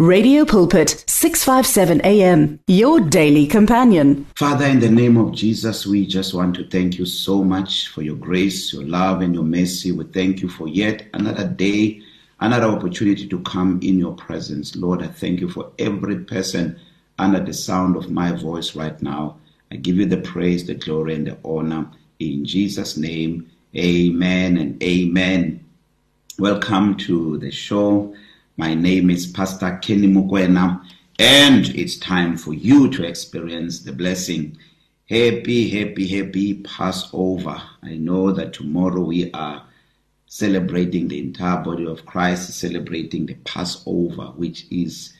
Radio Pulpit 657 AM your daily companion. Father in the name of Jesus we just want to thank you so much for your grace, your love and your mercy. We thank you for yet another day, another opportunity to come in your presence. Lord, I thank you for every person under the sound of my voice right now. I give you the praise, the glory and the honor in Jesus name. Amen and amen. Welcome to the show. My name is Pastor Kenny Mukwena, and it's time for you to experience the blessing. Happy, happy, happy Passover. I know that tomorrow we are celebrating the entire body of Christ, celebrating the Passover, which is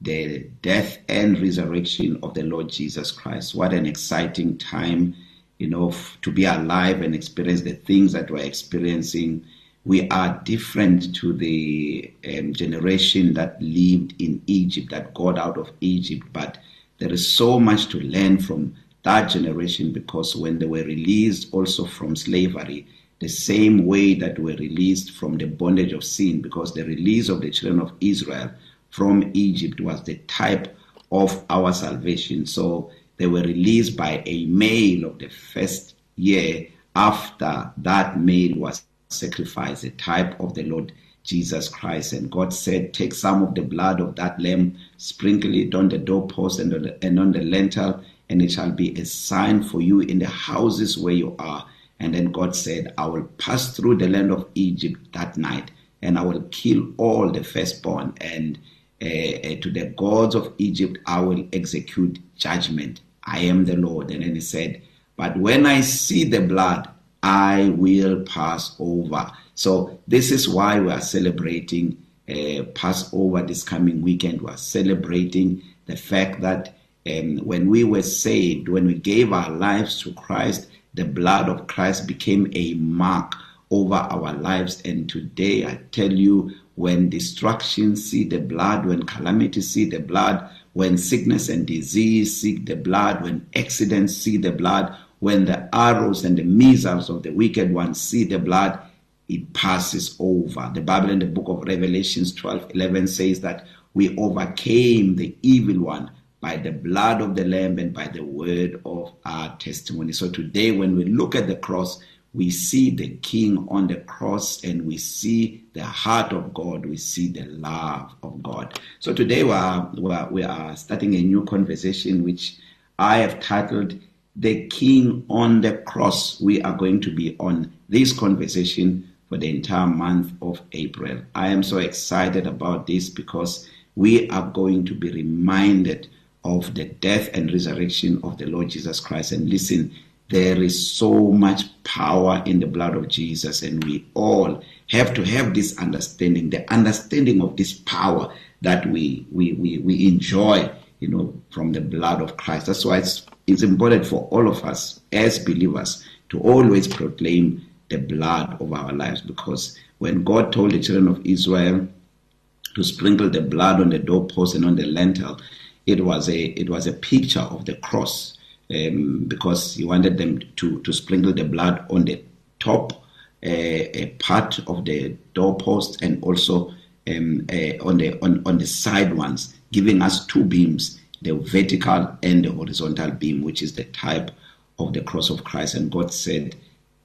the death and resurrection of the Lord Jesus Christ. What an exciting time, you know, to be alive and experience the things that we're experiencing we are different to the um, generation that lived in Egypt, that got out of Egypt. But there is so much to learn from that generation because when they were released also from slavery, the same way that were released from the bondage of sin, because the release of the children of Israel from Egypt was the type of our salvation. So they were released by a male of the first year after that male was sacrifice, a type of the Lord Jesus Christ. And God said, Take some of the blood of that lamb, sprinkle it on the doorpost and on the, and on the lintel, and it shall be a sign for you in the houses where you are. And then God said, I will pass through the land of Egypt that night, and I will kill all the firstborn, and uh, uh, to the gods of Egypt I will execute judgment. I am the Lord. And then he said, But when I see the blood, I will pass over. So this is why we are celebrating uh, Passover this coming weekend. We are celebrating the fact that um, when we were saved, when we gave our lives to Christ, the blood of Christ became a mark over our lives. And today, I tell you, when destruction see the blood, when calamity see the blood, when sickness and disease see the blood, when accidents see the blood, when the arrows and the missiles of the wicked one see the blood, it passes over. The Bible in the book of Revelations 12:11 says that we overcame the evil one by the blood of the lamb and by the word of our testimony. So today when we look at the cross, we see the king on the cross and we see the heart of God, we see the love of God. So today we are, we are, we are starting a new conversation which I have titled the king on the cross. We are going to be on this conversation for the entire month of April. I am so excited about this because we are going to be reminded of the death and resurrection of the Lord Jesus Christ. And listen, there is so much power in the blood of Jesus, and we all have to have this understanding, the understanding of this power that we we we, we enjoy, you know, from the blood of Christ. That's why it's it's important for all of us as believers to always proclaim the blood of our lives because when God told the children of Israel to sprinkle the blood on the doorpost and on the lintel, it was a it was a picture of the cross um, because he wanted them to to sprinkle the blood on the top uh, a part of the doorpost and also um, uh, on the on, on the side ones, giving us two beams the vertical and the horizontal beam, which is the type of the cross of Christ. And God said,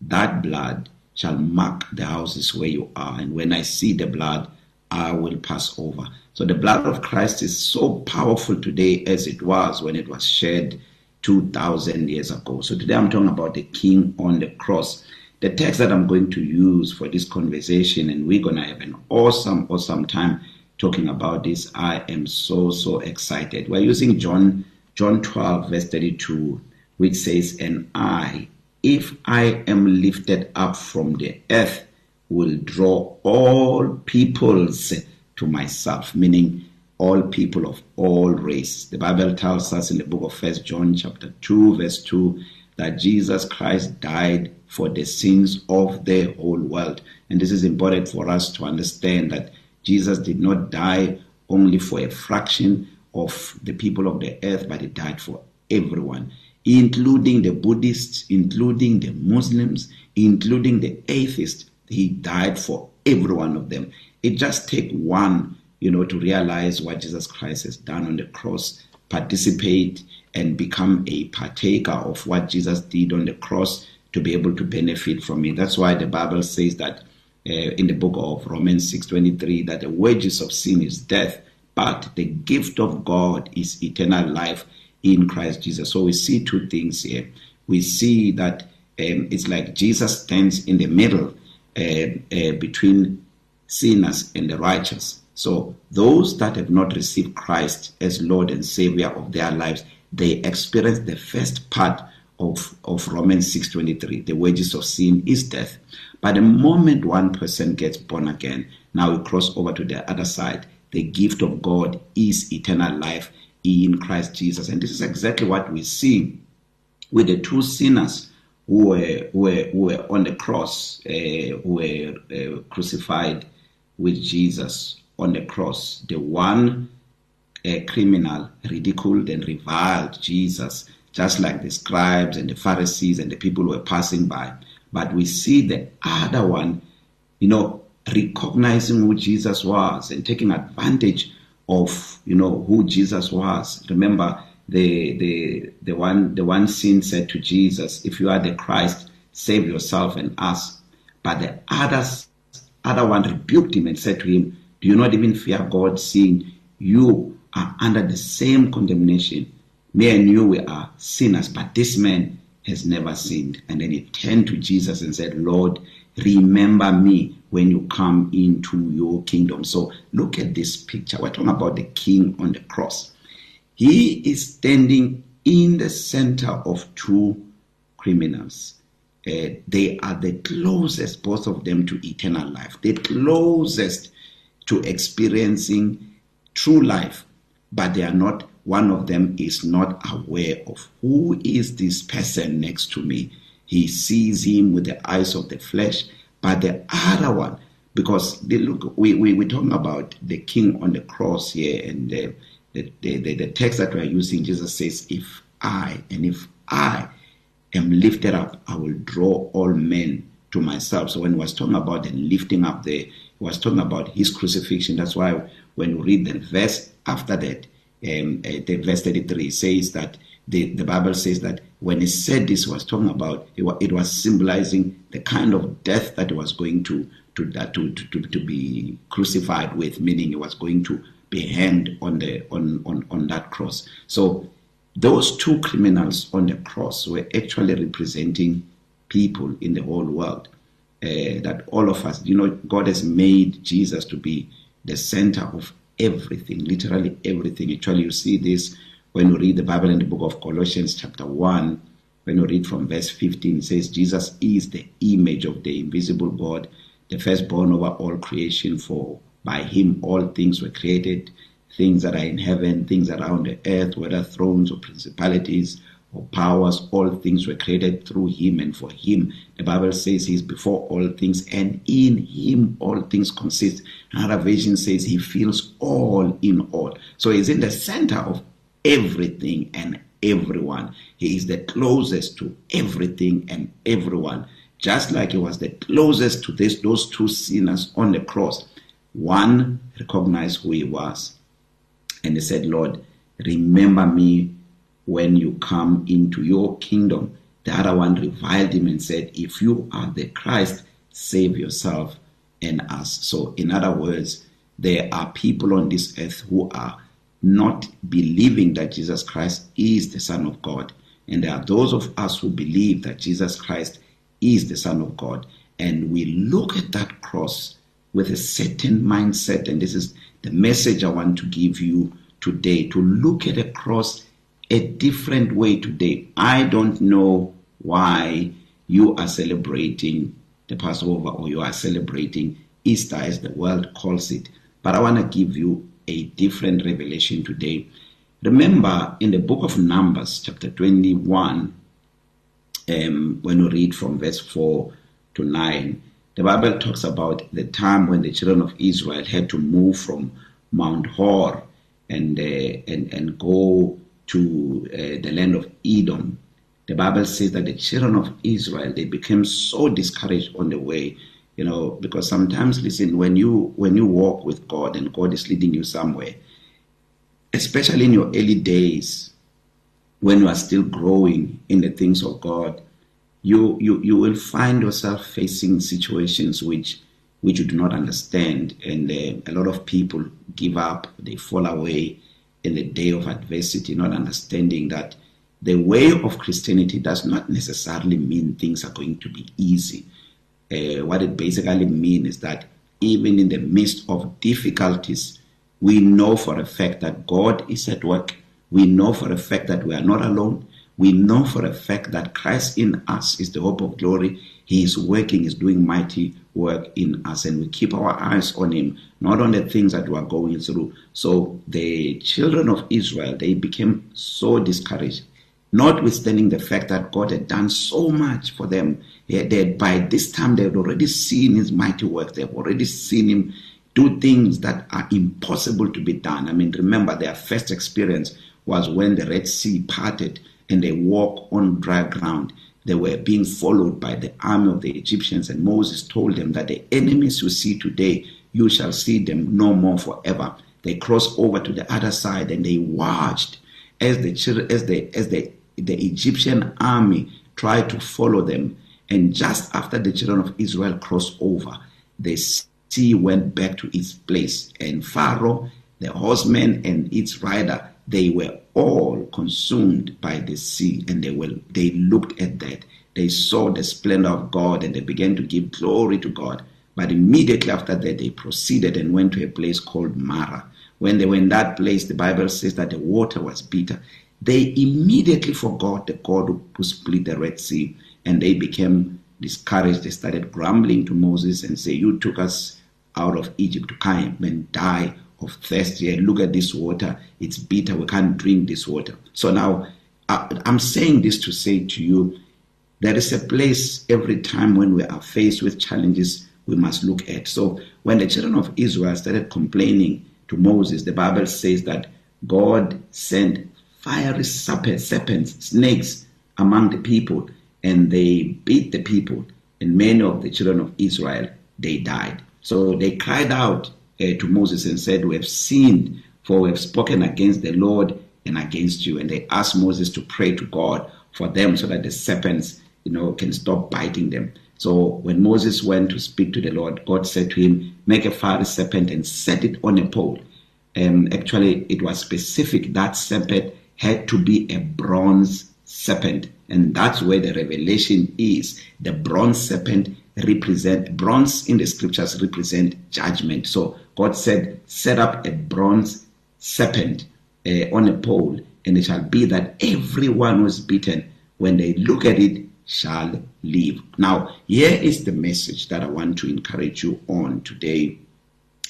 That blood shall mark the houses where you are. And when I see the blood, I will pass over. So the blood of Christ is so powerful today as it was when it was shed 2,000 years ago. So today I'm talking about the King on the cross. The text that I'm going to use for this conversation, and we're going to have an awesome, awesome time talking about this. I am so so excited. We're using John John 12 verse 32 which says and I if I am lifted up from the earth will draw all peoples to myself meaning all people of all race. The Bible tells us in the book of First John chapter 2 verse 2 that Jesus Christ died for the sins of the whole world. And this is important for us to understand that Jesus did not die only for a fraction of the people of the earth, but he died for everyone, including the Buddhists, including the Muslims, including the atheists. He died for every one of them. It just take one you know, to realize what Jesus Christ has done on the cross, participate and become a partaker of what Jesus did on the cross to be able to benefit from it. That's why the Bible says that in the book of Romans 6:23 that the wages of sin is death, but the gift of God is eternal life in Christ Jesus. So we see two things here. We see that um, it's like Jesus stands in the middle uh, uh, between sinners and the righteous. So those that have not received Christ as Lord and Savior of their lives, they experience the first part of, of Romans 6:23. The wages of sin is death. But the moment one person gets born again, now we cross over to the other side. The gift of God is eternal life in Christ Jesus. And this is exactly what we see with the two sinners who were, who were, who were on the cross, uh, who were uh, crucified with Jesus on the cross. The one uh, criminal ridiculed and reviled Jesus, just like the scribes and the Pharisees and the people who were passing by. But we see the other one, you know, recognizing who Jesus was and taking advantage of, you know, who Jesus was. Remember, the the the one the one sin said to Jesus, "If you are the Christ, save yourself and us." But the others, other one rebuked him and said to him, "Do you not even fear God, seeing you are under the same condemnation? Me and you we are sinners, but this man has never sinned." And then he turned to Jesus and said, "Lord, remember me when you come into your kingdom." So look at this picture. We're talking about the King on the cross he is standing in the center of two criminals. Uh, they are the closest, both of them, to eternal life, the closest to experiencing true life, but they are not, one of them is not aware of who is this person next to me. He sees him with the eyes of the flesh, but the other one, because they look, we, we, we're talking about the king on the cross here, and uh, the, the, the, text that we are using, Jesus says, If I, and if I am lifted up, I will draw all men to myself. So when he was talking about the lifting up there, he was talking about his crucifixion. That's why when you read the verse after that, um, uh, the verse 33 says that the, the Bible says that when he said this, he was talking about it was, it was symbolizing the kind of death that he was going to to, to, to, to be crucified with, meaning he was going to be hanged on the on, on, on that cross. So those two criminals on the cross were actually representing people in the whole world. Uh, that all of us, you know, God has made Jesus to be the center of everything, literally everything. Actually, you see this when you read the Bible in the book of Colossians, chapter 1, when you read from verse 15, it says, Jesus is the image of the invisible God, the firstborn over all creation, for by him all things were created, things that are in heaven, things that are on the earth, whether thrones or principalities or powers, all things were created through him and for him. The Bible says he's before all things, and in him all things consist. Another version says he fills all in all. So he's in the center of everything and everyone. He is the closest to everything and everyone. Just like he was the closest to this, those two sinners on the cross. One recognized who he was and he said, Lord, remember me when you come into your kingdom. The other one reviled him and said, If you are the Christ, save yourself and us. So, in other words, there are people on this earth who are not believing that Jesus Christ is the Son of God. And there are those of us who believe that Jesus Christ is the Son of God. And we look at that cross with a certain mindset. And this is the message I want to give you today to look at a cross a different way today. I don't know why you are celebrating the Passover or you are celebrating Easter as the world calls it. But I want to give you a different revelation today. Remember in the book of Numbers, chapter 21, um, when you read from verse 4 to 9, the Bible talks about the time when the children of Israel had to move from Mount Hor and uh, and and go to uh, the land of Edom. The Bible says that the children of Israel they became so discouraged on the way. you know because sometimes listen when you when you walk with God and God is leading you somewhere especially in your early days when you are still growing in the things of God you you you will find yourself facing situations which which you do not understand and uh, a lot of people give up they fall away in the day of adversity not understanding that the way of Christianity does not necessarily mean things are going to be easy. Uh, what it basically means is that even in the midst of difficulties we know for a fact that God is at work. We know for a fact that we are not alone. We know for a fact that Christ in us is the hope of glory. He is working, is doing mighty work in us, and we keep our eyes on Him, not on the things that we are going through. So the children of Israel, they became so discouraged, notwithstanding the fact that God had done so much for them. They, by this time, they had already seen His mighty work. They have already seen Him do things that are impossible to be done. I mean, remember their first experience was when the Red Sea parted and they walk on dry ground. They were being followed by the army of the Egyptians, and Moses told them that the enemies you see today, you shall see them no more forever. They crossed over to the other side and they watched as the as the as the the Egyptian army tried to follow them. And just after the children of Israel crossed over, the sea went back to its place, and Pharaoh, the horseman, and its rider they were all consumed by the sea and they will they looked at that. They saw the splendor of God and they began to give glory to God. But immediately after that they proceeded and went to a place called Mara. When they were in that place the bible says that the water was bitter. They immediately forgot the God who split the Red Sea and they became discouraged. They started grumbling to Moses and say you took us out of Egypt to come and die of thirst here. Look at this water. It's bitter. We can't drink this water. So now I'm saying this to say to you there is a place every time when we are faced with challenges we must look at. So when the children of Israel started complaining to Moses, the Bible says that God sent fiery serpents, serpents, snakes among the people, and they beat the people, and many of the children of Israel they died. So they cried out to Moses and said, We have sinned, for we have spoken against the Lord and against you. And they asked Moses to pray to God for them so that the serpents, you know, can stop biting them. So when Moses went to speak to the Lord, God said to him, Make a fiery serpent and set it on a pole. And actually, it was specific that serpent had to be a bronze serpent. And that's where the revelation is. The bronze serpent represent bronze in the scriptures represent judgment. So God said, Set up a bronze serpent uh, on a pole, and it shall be that everyone who is beaten, when they look at it, shall live. Now, here is the message that I want to encourage you on today.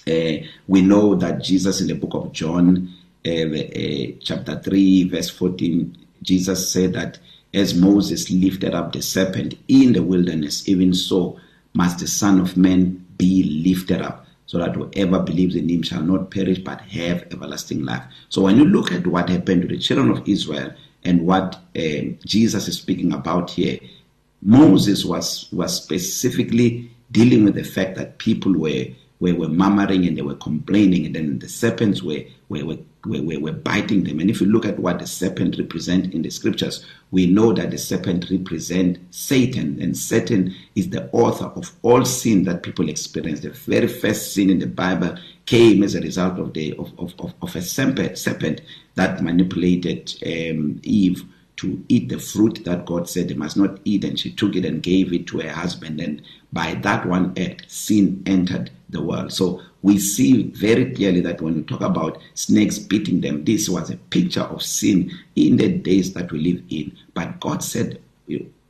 Uh, we know that Jesus in the book of John, uh, uh, chapter 3, verse 14, Jesus said that as Moses lifted up the serpent in the wilderness, even so must the Son of Man be lifted up so that whoever believes in him shall not perish but have everlasting life. So when you look at what happened to the children of Israel and what uh, Jesus is speaking about here, Moses was was specifically dealing with the fact that people were were, were murmuring and they were complaining, and then the serpents were were, were were, were biting them. And if you look at what the serpent represent in the scriptures, we know that the serpent represent Satan, and Satan is the author of all sin that people experience. The very first sin in the Bible came as a result of the of, of, of, of a serpent, serpent that manipulated um, Eve to eat the fruit that God said they must not eat, and she took it and gave it to her husband. And by that one act, sin entered the world. So we see very clearly that when we talk about snakes beating them, this was a picture of sin in the days that we live in. But God said,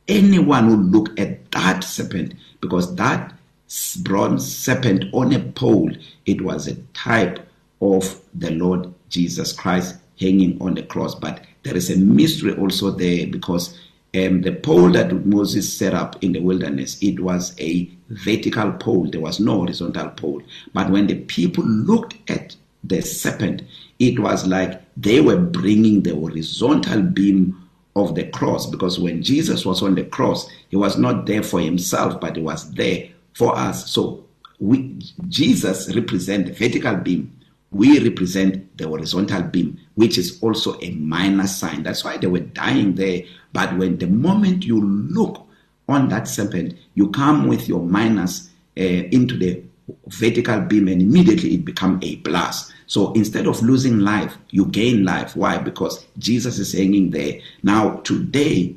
anyone who look at that serpent, because that bronze serpent on a pole, it was a type of the Lord Jesus Christ hanging on the cross. But there is a mystery also there because um, the pole that Moses set up in the wilderness, it was a vertical pole. There was no horizontal pole. But when the people looked at the serpent, it was like they were bringing the horizontal beam of the cross because when Jesus was on the cross, he was not there for himself, but he was there for us. So we Jesus represent the vertical beam. We represent the horizontal beam, which is also a minus sign. That's why they were dying there. But when the moment you look on that serpent, you come with your minus uh, into the vertical beam and immediately it become a plus so instead of losing life you gain life why because jesus is hanging there now today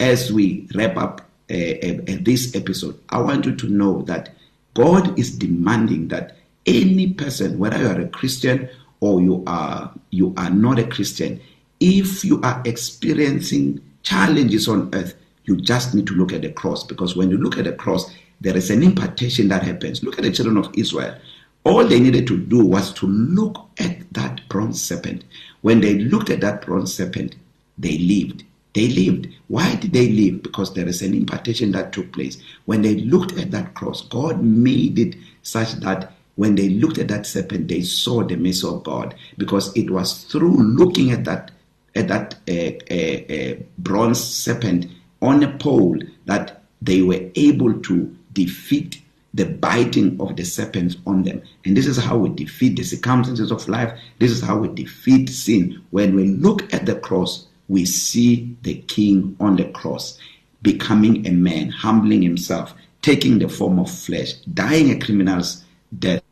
as we wrap up uh, uh, this episode i want you to know that god is demanding that any person whether you are a christian or you are you are not a christian if you are experiencing challenges on earth you just need to look at the cross because when you look at the cross there is an impartation that happens. Look at the children of Israel. All they needed to do was to look at that bronze serpent. When they looked at that bronze serpent, they lived. They lived. Why did they live? Because there is an impartation that took place. When they looked at that cross, God made it such that when they looked at that serpent, they saw the mercy of God because it was through looking at that at that uh, uh, uh, bronze serpent on a pole that they were able to defeat the biting of the serpents on them. And this is how we defeat the circumstances of life. This is how we defeat sin. When we look at the cross, we see the king on the cross becoming a man, humbling himself, taking the form of flesh, dying a criminal's death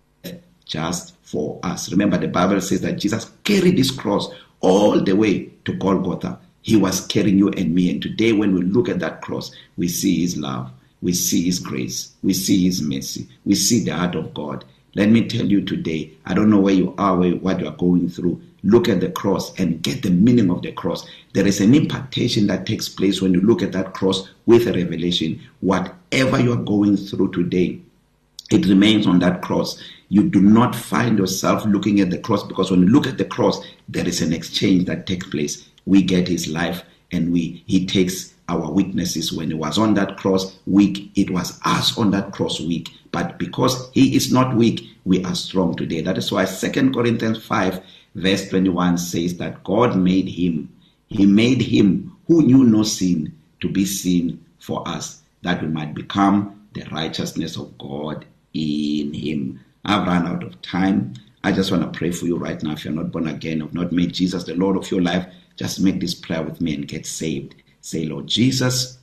just for us. Remember, the Bible says that Jesus carried this cross all the way to Golgotha. He was carrying you and me. And today, when we look at that cross, we see his love we see His grace, we see His mercy, we see the heart of God. Let me tell you today, I don't know where you are, where, what you are going through. Look at the cross and get the meaning of the cross. There is an impartation that takes place when you look at that cross with a revelation. Whatever you are going through today, it remains on that cross. You do not find yourself looking at the cross because when you look at the cross, there is an exchange that takes place. We get his life and we he takes our weaknesses. When he was on that cross weak it was us on that cross weak. But because he is not weak we are strong today. That is why Second corinthians 5 verse 21 says that god made him he made him who knew no sin to be sin for us that we might become the righteousness of god in him. I've run out of time i just want to pray for you right now if you're not born again or not made jesus the lord of your life just make this prayer with me and get saved Say, Lord Jesus,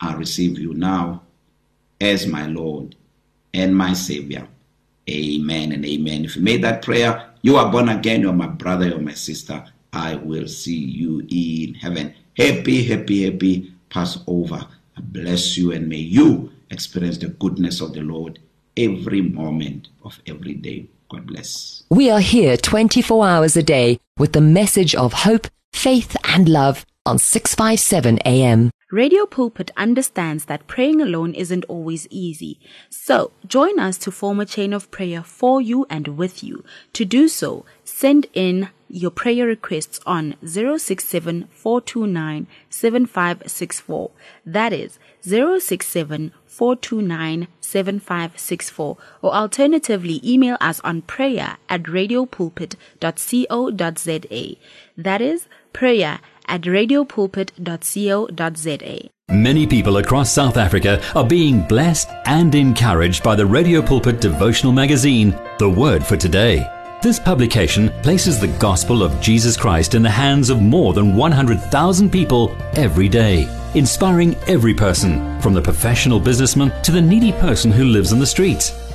I receive you now as my Lord and my Savior. Amen and amen. If you made that prayer, you are born again, you're my brother, you're my sister. I will see you in heaven. Happy, happy, happy Passover. I bless you and may you experience the goodness of the Lord every moment of every day. God bless. We are here 24 hours a day with the message of hope, faith, and love on 657 AM. Radio Pulpit understands that praying alone isn't always easy. So, join us to form a chain of prayer for you and with you. To do so, send in your prayer requests on 067 429 7564. That is 067 429 7564. Or alternatively, email us on prayer at radiopulpit.co.za. That is prayer at radiopulpit.co.za. Many people across South Africa are being blessed and encouraged by the Radio Pulpit devotional magazine, The Word for Today. This publication places the gospel of Jesus Christ in the hands of more than 100,000 people every day, inspiring every person, from the professional businessman to the needy person who lives in the streets.